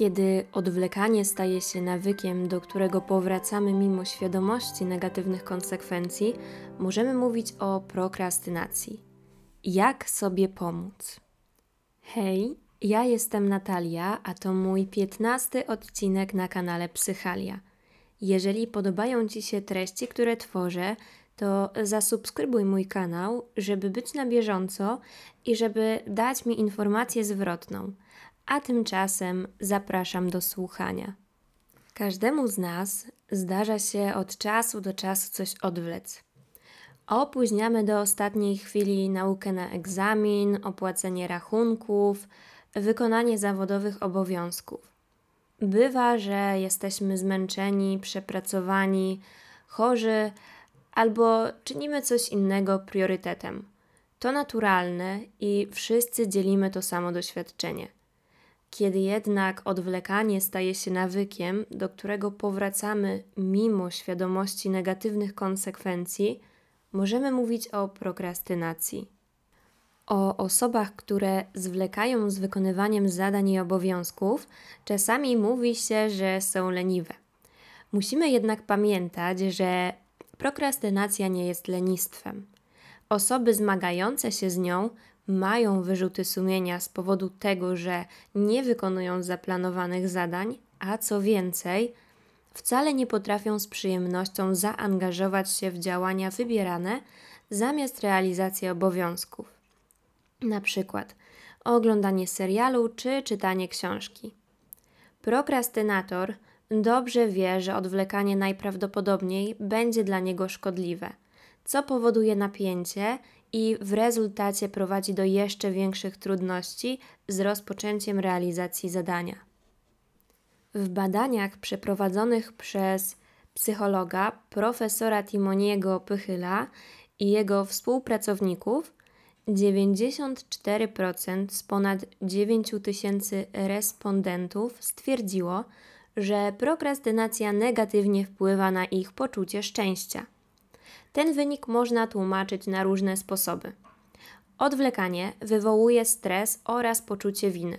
Kiedy odwlekanie staje się nawykiem, do którego powracamy mimo świadomości negatywnych konsekwencji, możemy mówić o prokrastynacji. Jak sobie pomóc? Hej, ja jestem Natalia, a to mój piętnasty odcinek na kanale Psychalia. Jeżeli podobają Ci się treści, które tworzę, to zasubskrybuj mój kanał, żeby być na bieżąco i żeby dać mi informację zwrotną. A tymczasem zapraszam do słuchania. Każdemu z nas zdarza się od czasu do czasu coś odwlec. Opóźniamy do ostatniej chwili naukę na egzamin, opłacenie rachunków, wykonanie zawodowych obowiązków. Bywa, że jesteśmy zmęczeni, przepracowani, chorzy albo czynimy coś innego priorytetem. To naturalne i wszyscy dzielimy to samo doświadczenie. Kiedy jednak odwlekanie staje się nawykiem, do którego powracamy mimo świadomości negatywnych konsekwencji, możemy mówić o prokrastynacji. O osobach, które zwlekają z wykonywaniem zadań i obowiązków, czasami mówi się, że są leniwe. Musimy jednak pamiętać, że prokrastynacja nie jest lenistwem. Osoby zmagające się z nią mają wyrzuty sumienia z powodu tego, że nie wykonują zaplanowanych zadań, a co więcej, wcale nie potrafią z przyjemnością zaangażować się w działania wybierane zamiast realizacji obowiązków. Na przykład oglądanie serialu czy czytanie książki. Prokrastynator dobrze wie, że odwlekanie najprawdopodobniej będzie dla niego szkodliwe, co powoduje napięcie i w rezultacie prowadzi do jeszcze większych trudności z rozpoczęciem realizacji zadania. W badaniach przeprowadzonych przez psychologa profesora Timoniego Pychyla i jego współpracowników 94% z ponad 9 tysięcy respondentów stwierdziło, że prokrastynacja negatywnie wpływa na ich poczucie szczęścia. Ten wynik można tłumaczyć na różne sposoby. Odwlekanie wywołuje stres oraz poczucie winy.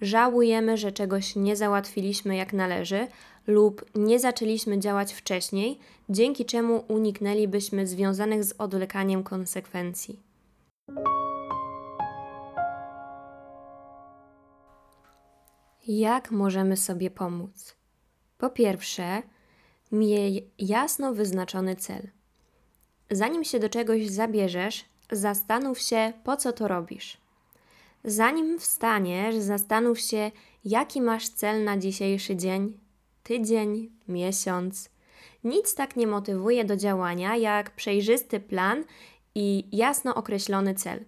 Żałujemy, że czegoś nie załatwiliśmy jak należy lub nie zaczęliśmy działać wcześniej, dzięki czemu uniknęlibyśmy związanych z odwlekaniem konsekwencji. Jak możemy sobie pomóc? Po pierwsze, miej jasno wyznaczony cel. Zanim się do czegoś zabierzesz, zastanów się, po co to robisz. Zanim wstaniesz, zastanów się, jaki masz cel na dzisiejszy dzień, tydzień, miesiąc. Nic tak nie motywuje do działania jak przejrzysty plan i jasno określony cel.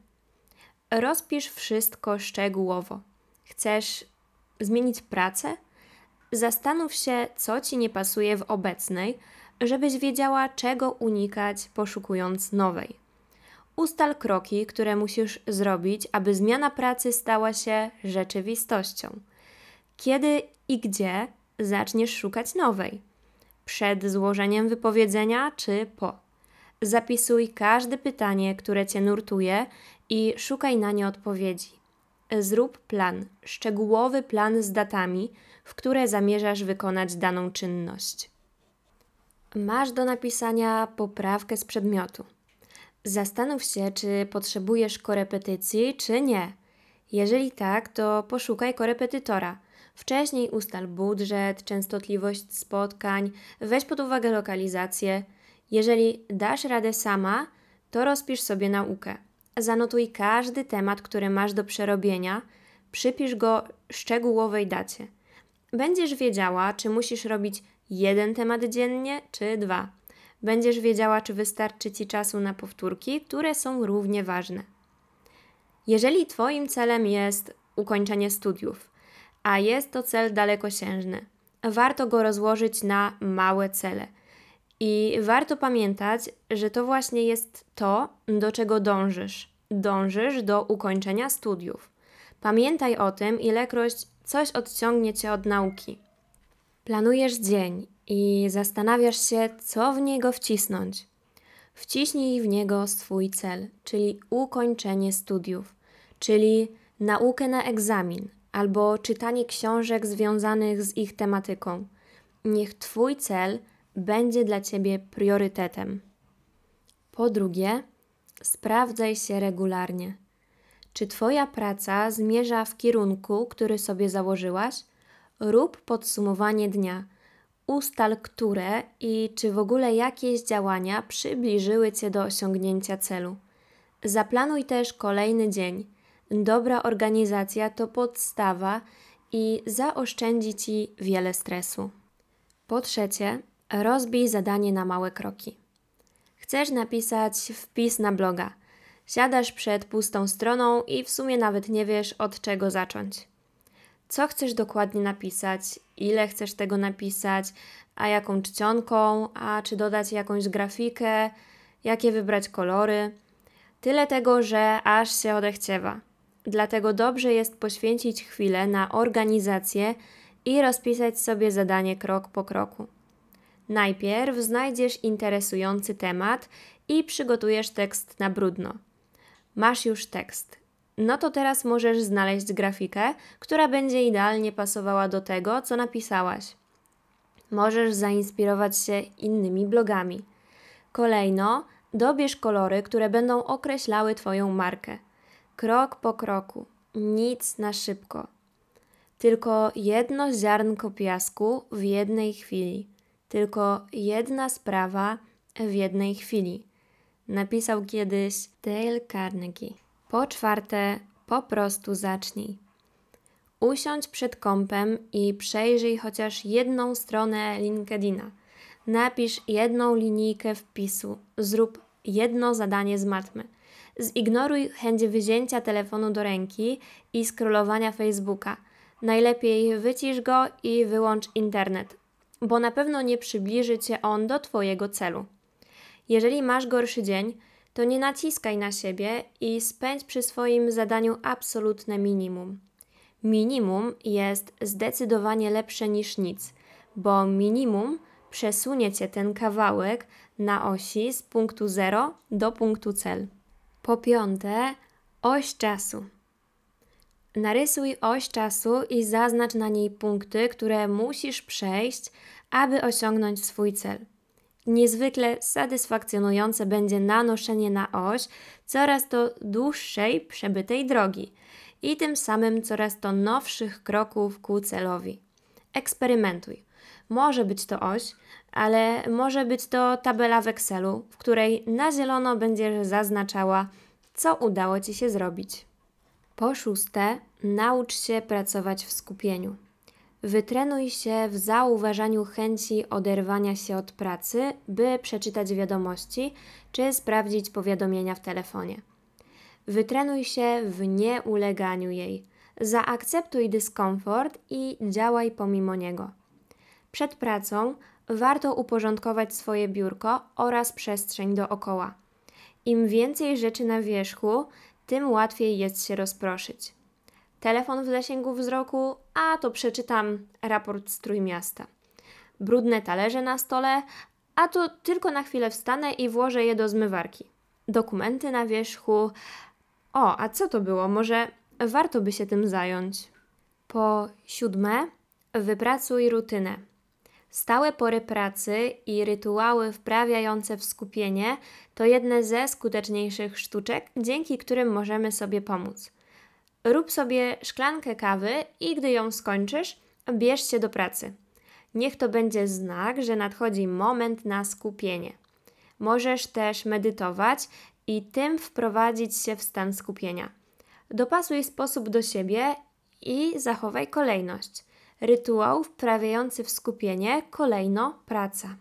Rozpisz wszystko szczegółowo. Chcesz zmienić pracę? Zastanów się, co ci nie pasuje w obecnej, żebyś wiedziała, czego unikać, poszukując nowej. Ustal kroki, które musisz zrobić, aby zmiana pracy stała się rzeczywistością. Kiedy i gdzie zaczniesz szukać nowej? Przed złożeniem wypowiedzenia czy po? Zapisuj każde pytanie, które cię nurtuje i szukaj na nie odpowiedzi. Zrób plan, szczegółowy plan z datami, w które zamierzasz wykonać daną czynność. Masz do napisania poprawkę z przedmiotu. Zastanów się, czy potrzebujesz korepetycji, czy nie. Jeżeli tak, to poszukaj korepetytora. Wcześniej ustal budżet, częstotliwość spotkań, weź pod uwagę lokalizację. Jeżeli dasz radę sama, to rozpisz sobie naukę. Zanotuj każdy temat, który masz do przerobienia, przypisz go szczegółowej dacie. Będziesz wiedziała, czy musisz robić jeden temat dziennie, czy dwa. Będziesz wiedziała, czy wystarczy Ci czasu na powtórki, które są równie ważne. Jeżeli Twoim celem jest ukończenie studiów, a jest to cel dalekosiężny, warto go rozłożyć na małe cele. I warto pamiętać, że to właśnie jest to, do czego dążysz. Dążysz do ukończenia studiów. Pamiętaj o tym, ilekroć coś odciągnie cię od nauki. Planujesz dzień i zastanawiasz się, co w niego wcisnąć. Wciśnij w niego swój cel, czyli ukończenie studiów, czyli naukę na egzamin, albo czytanie książek związanych z ich tematyką. Niech Twój cel będzie dla Ciebie priorytetem. Po drugie, sprawdzaj się regularnie. Czy Twoja praca zmierza w kierunku, który sobie założyłaś? Rób podsumowanie dnia. Ustal, które i czy w ogóle jakieś działania przybliżyły Cię do osiągnięcia celu. Zaplanuj też kolejny dzień. Dobra organizacja to podstawa i zaoszczędzi Ci wiele stresu. Po trzecie, rozbij zadanie na małe kroki. Chcesz napisać wpis na bloga. Siadasz przed pustą stroną i w sumie nawet nie wiesz od czego zacząć. Co chcesz dokładnie napisać, ile chcesz tego napisać, a jaką czcionką, a czy dodać jakąś grafikę, jakie wybrać kolory. Tyle tego, że aż się odechciewa. Dlatego dobrze jest poświęcić chwilę na organizację i rozpisać sobie zadanie krok po kroku. Najpierw znajdziesz interesujący temat i przygotujesz tekst na brudno. Masz już tekst. No to teraz możesz znaleźć grafikę, która będzie idealnie pasowała do tego, co napisałaś. Możesz zainspirować się innymi blogami. Kolejno, dobierz kolory, które będą określały Twoją markę. Krok po kroku, nic na szybko. Tylko jedno ziarnko piasku w jednej chwili. Tylko jedna sprawa w jednej chwili. Napisał kiedyś Dale Carnegie. Po czwarte, po prostu zacznij. Usiądź przed kompem i przejrzyj chociaż jedną stronę LinkedIna. Napisz jedną linijkę wpisu, zrób jedno zadanie z matmy. Zignoruj chęć wzięcia telefonu do ręki i scrollowania Facebooka. Najlepiej wycisz go i wyłącz internet, bo na pewno nie przybliży cię on do Twojego celu. Jeżeli masz gorszy dzień, to nie naciskaj na siebie i spędź przy swoim zadaniu absolutne minimum. Minimum jest zdecydowanie lepsze niż nic, bo minimum przesunie cię ten kawałek na osi z punktu 0 do punktu cel. Po piąte, oś czasu. Narysuj oś czasu i zaznacz na niej punkty, które musisz przejść, aby osiągnąć swój cel. Niezwykle satysfakcjonujące będzie nanoszenie na oś coraz to dłuższej przebytej drogi i tym samym coraz to nowszych kroków ku celowi. Eksperymentuj. Może być to oś, ale może być to tabela w Excelu, w której na zielono będziesz zaznaczała, co udało Ci się zrobić. Po szóste, naucz się pracować w skupieniu. Wytrenuj się w zauważaniu chęci oderwania się od pracy, by przeczytać wiadomości czy sprawdzić powiadomienia w telefonie. Wytrenuj się w nieuleganiu jej. Zaakceptuj dyskomfort i działaj pomimo niego. Przed pracą warto uporządkować swoje biurko oraz przestrzeń dookoła. Im więcej rzeczy na wierzchu, tym łatwiej jest się rozproszyć telefon w zasięgu wzroku, a to przeczytam raport z Trójmiasta. Brudne talerze na stole, a to tylko na chwilę wstanę i włożę je do zmywarki. Dokumenty na wierzchu. O, a co to było? Może warto by się tym zająć. Po siódme, wypracuj rutynę. Stałe pory pracy i rytuały wprawiające w skupienie to jedne ze skuteczniejszych sztuczek, dzięki którym możemy sobie pomóc. Rób sobie szklankę kawy i gdy ją skończysz, bierz się do pracy. Niech to będzie znak, że nadchodzi moment na skupienie. Możesz też medytować i tym wprowadzić się w stan skupienia. Dopasuj sposób do siebie i zachowaj kolejność. Rytuał wprawiający w skupienie, kolejno praca.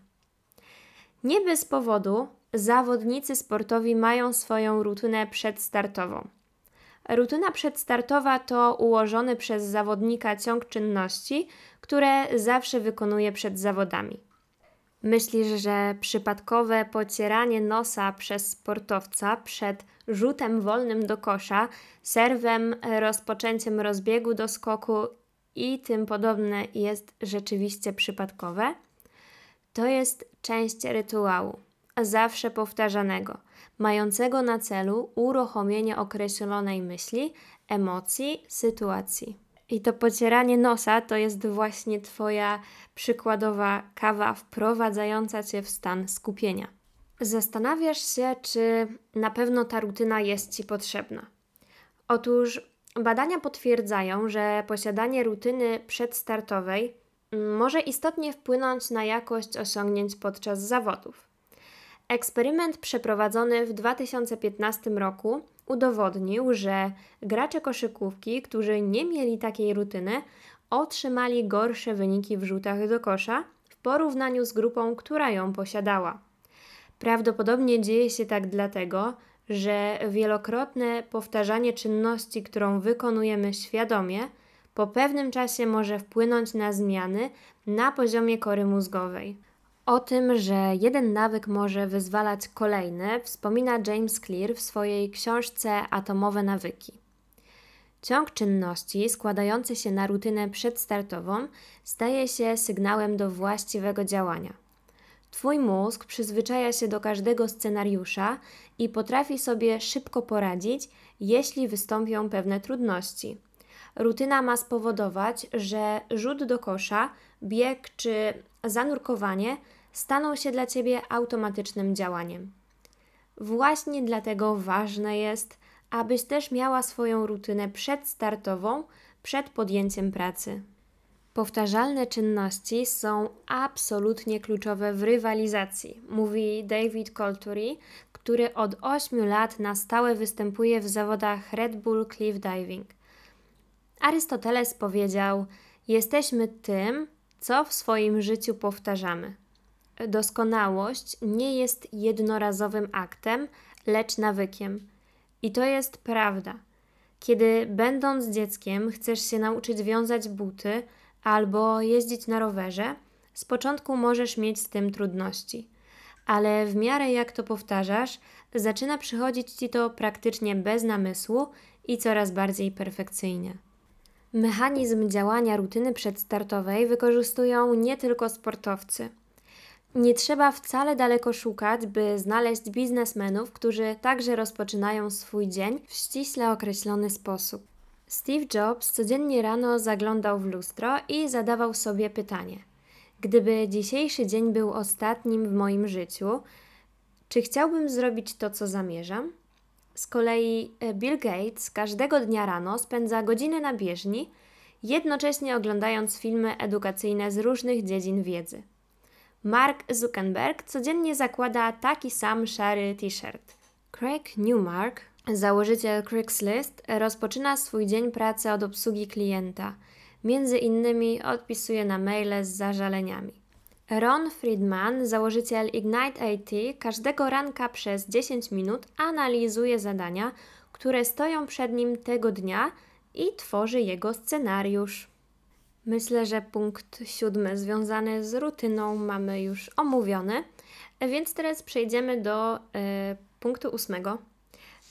Nie bez powodu zawodnicy sportowi mają swoją rutynę przedstartową. Rutyna przedstartowa to ułożony przez zawodnika ciąg czynności, które zawsze wykonuje przed zawodami. Myślisz, że przypadkowe pocieranie nosa przez sportowca przed rzutem wolnym do kosza, serwem, rozpoczęciem rozbiegu do skoku i tym podobne jest rzeczywiście przypadkowe? To jest część rytuału, zawsze powtarzanego mającego na celu uruchomienie określonej myśli, emocji, sytuacji. I to pocieranie nosa to jest właśnie Twoja przykładowa kawa wprowadzająca Cię w stan skupienia. Zastanawiasz się, czy na pewno ta rutyna jest Ci potrzebna. Otóż badania potwierdzają, że posiadanie rutyny przedstartowej może istotnie wpłynąć na jakość osiągnięć podczas zawodów. Eksperyment przeprowadzony w 2015 roku udowodnił, że gracze koszykówki, którzy nie mieli takiej rutyny, otrzymali gorsze wyniki w rzutach do kosza w porównaniu z grupą, która ją posiadała. Prawdopodobnie dzieje się tak dlatego, że wielokrotne powtarzanie czynności, którą wykonujemy świadomie, po pewnym czasie może wpłynąć na zmiany na poziomie kory mózgowej. O tym, że jeden nawyk może wyzwalać kolejny, wspomina James Clear w swojej książce Atomowe nawyki. Ciąg czynności składający się na rutynę przedstartową staje się sygnałem do właściwego działania. Twój mózg przyzwyczaja się do każdego scenariusza i potrafi sobie szybko poradzić, jeśli wystąpią pewne trudności. Rutyna ma spowodować, że rzut do kosza, bieg czy zanurkowanie staną się dla Ciebie automatycznym działaniem. Właśnie dlatego ważne jest, abyś też miała swoją rutynę przedstartową przed podjęciem pracy. Powtarzalne czynności są absolutnie kluczowe w rywalizacji, mówi David Colturi, który od 8 lat na stałe występuje w zawodach Red Bull Cliff Diving. Arystoteles powiedział: Jesteśmy tym, co w swoim życiu powtarzamy. Doskonałość nie jest jednorazowym aktem, lecz nawykiem. I to jest prawda. Kiedy będąc dzieckiem chcesz się nauczyć wiązać buty albo jeździć na rowerze, z początku możesz mieć z tym trudności. Ale w miarę jak to powtarzasz, zaczyna przychodzić ci to praktycznie bez namysłu i coraz bardziej perfekcyjnie. Mechanizm działania rutyny przedstartowej wykorzystują nie tylko sportowcy. Nie trzeba wcale daleko szukać, by znaleźć biznesmenów, którzy także rozpoczynają swój dzień w ściśle określony sposób. Steve Jobs codziennie rano zaglądał w lustro i zadawał sobie pytanie: Gdyby dzisiejszy dzień był ostatnim w moim życiu, czy chciałbym zrobić to, co zamierzam? Z kolei e, Bill Gates każdego dnia rano spędza godzinę na bieżni, jednocześnie oglądając filmy edukacyjne z różnych dziedzin wiedzy. Mark Zuckerberg codziennie zakłada taki sam szary t-shirt. Craig Newmark, założyciel Craigslist, rozpoczyna swój dzień pracy od obsługi klienta. Między innymi odpisuje na maile z zażaleniami. Ron Friedman, założyciel Ignite IT, każdego ranka przez 10 minut analizuje zadania, które stoją przed nim tego dnia i tworzy jego scenariusz. Myślę, że punkt siódmy związany z rutyną mamy już omówiony, więc teraz przejdziemy do y, punktu ósmego.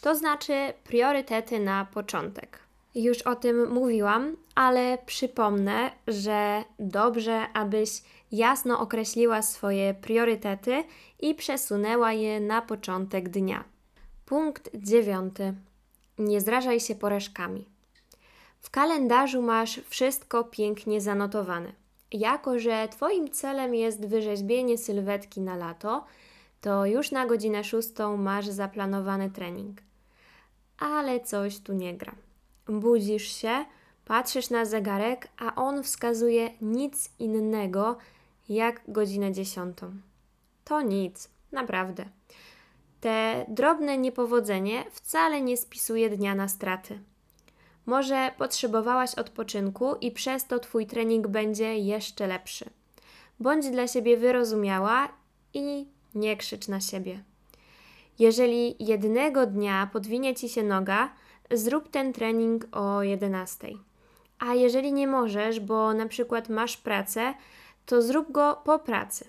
To znaczy priorytety na początek. Już o tym mówiłam, ale przypomnę, że dobrze, abyś jasno określiła swoje priorytety i przesunęła je na początek dnia. Punkt dziewiąty. Nie zrażaj się porażkami. W kalendarzu masz wszystko pięknie zanotowane. Jako, że Twoim celem jest wyrzeźbienie sylwetki na lato, to już na godzinę szóstą masz zaplanowany trening. Ale coś tu nie gra. Budzisz się, patrzysz na zegarek, a on wskazuje nic innego jak godzinę dziesiątą. To nic, naprawdę. Te drobne niepowodzenie wcale nie spisuje dnia na straty. Może potrzebowałaś odpoczynku i przez to Twój trening będzie jeszcze lepszy. Bądź dla siebie wyrozumiała i nie krzycz na siebie. Jeżeli jednego dnia podwinie Ci się noga, zrób ten trening o 11. A jeżeli nie możesz, bo na przykład masz pracę, to zrób go po pracy.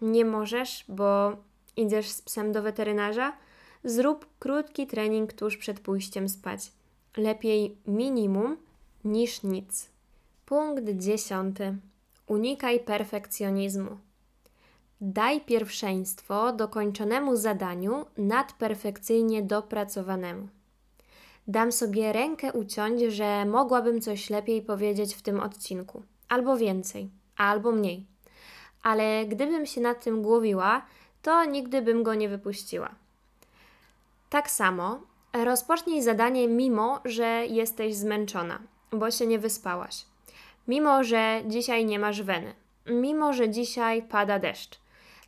Nie możesz, bo idziesz z psem do weterynarza, zrób krótki trening tuż przed pójściem spać. Lepiej minimum niż nic. Punkt dziesiąty. Unikaj perfekcjonizmu. Daj pierwszeństwo dokończonemu zadaniu nad perfekcyjnie dopracowanemu. Dam sobie rękę uciąć, że mogłabym coś lepiej powiedzieć w tym odcinku, albo więcej, albo mniej. Ale gdybym się nad tym głowiła, to nigdy bym go nie wypuściła. Tak samo rozpocznij zadanie, mimo że jesteś zmęczona, bo się nie wyspałaś. Mimo że dzisiaj nie masz weny, mimo że dzisiaj pada deszcz.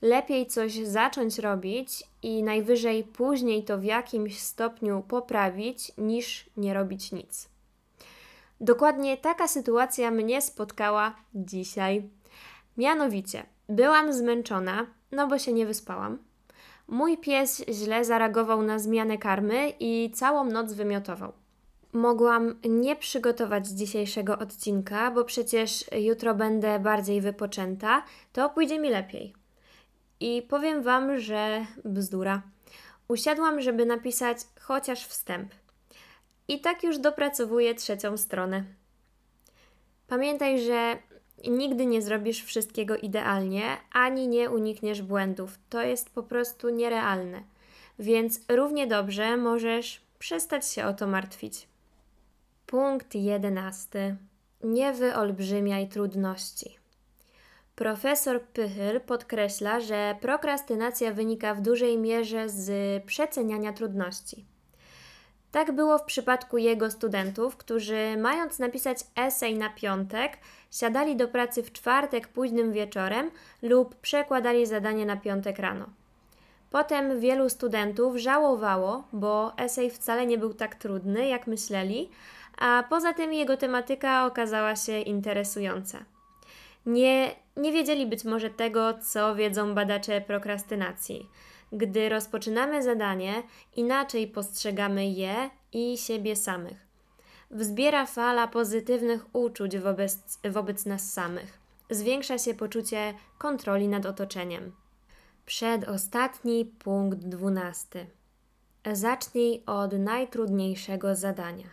Lepiej coś zacząć robić i najwyżej później to w jakimś stopniu poprawić, niż nie robić nic. Dokładnie taka sytuacja mnie spotkała dzisiaj. Mianowicie, byłam zmęczona, no bo się nie wyspałam. Mój pies źle zareagował na zmianę karmy i całą noc wymiotował. Mogłam nie przygotować dzisiejszego odcinka, bo przecież jutro będę bardziej wypoczęta, to pójdzie mi lepiej. I powiem Wam, że bzdura. Usiadłam, żeby napisać chociaż wstęp. I tak już dopracowuję trzecią stronę. Pamiętaj, że nigdy nie zrobisz wszystkiego idealnie, ani nie unikniesz błędów. To jest po prostu nierealne. Więc równie dobrze możesz przestać się o to martwić. Punkt jedenasty. Nie wyolbrzymiaj trudności. Profesor Pychyl podkreśla, że prokrastynacja wynika w dużej mierze z przeceniania trudności. Tak było w przypadku jego studentów, którzy mając napisać esej na piątek, siadali do pracy w czwartek późnym wieczorem lub przekładali zadanie na piątek rano. Potem wielu studentów żałowało, bo esej wcale nie był tak trudny, jak myśleli, a poza tym jego tematyka okazała się interesująca. Nie, nie wiedzieli być może tego, co wiedzą badacze prokrastynacji. Gdy rozpoczynamy zadanie, inaczej postrzegamy je i siebie samych. Wzbiera fala pozytywnych uczuć wobec, wobec nas samych. Zwiększa się poczucie kontroli nad otoczeniem. Przedostatni punkt dwunasty. Zacznij od najtrudniejszego zadania.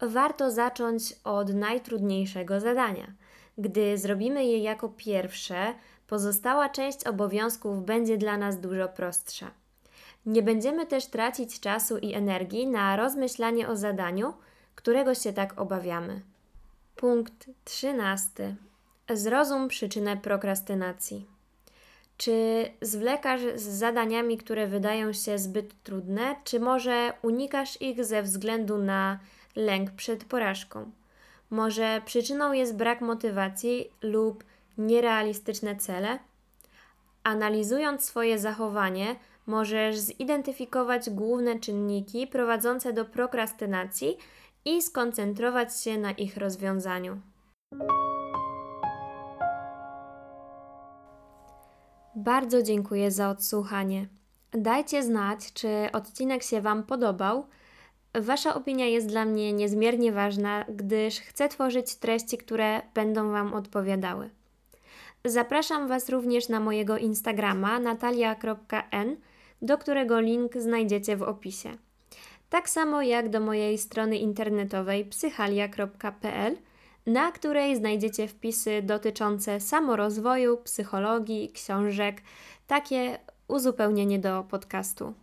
Warto zacząć od najtrudniejszego zadania. Gdy zrobimy je jako pierwsze, pozostała część obowiązków będzie dla nas dużo prostsza. Nie będziemy też tracić czasu i energii na rozmyślanie o zadaniu, którego się tak obawiamy. Punkt 13. Zrozum przyczynę prokrastynacji. Czy zwlekasz z zadaniami, które wydają się zbyt trudne, czy może unikasz ich ze względu na lęk przed porażką? Może przyczyną jest brak motywacji lub nierealistyczne cele? Analizując swoje zachowanie, możesz zidentyfikować główne czynniki prowadzące do prokrastynacji i skoncentrować się na ich rozwiązaniu. Bardzo dziękuję za odsłuchanie. Dajcie znać, czy odcinek się Wam podobał Wasza opinia jest dla mnie niezmiernie ważna, gdyż chcę tworzyć treści, które będą Wam odpowiadały. Zapraszam Was również na mojego Instagrama natalia.n, do którego link znajdziecie w opisie. Tak samo jak do mojej strony internetowej psychalia.pl, na której znajdziecie wpisy dotyczące samorozwoju, psychologii, książek, takie uzupełnienie do podcastu.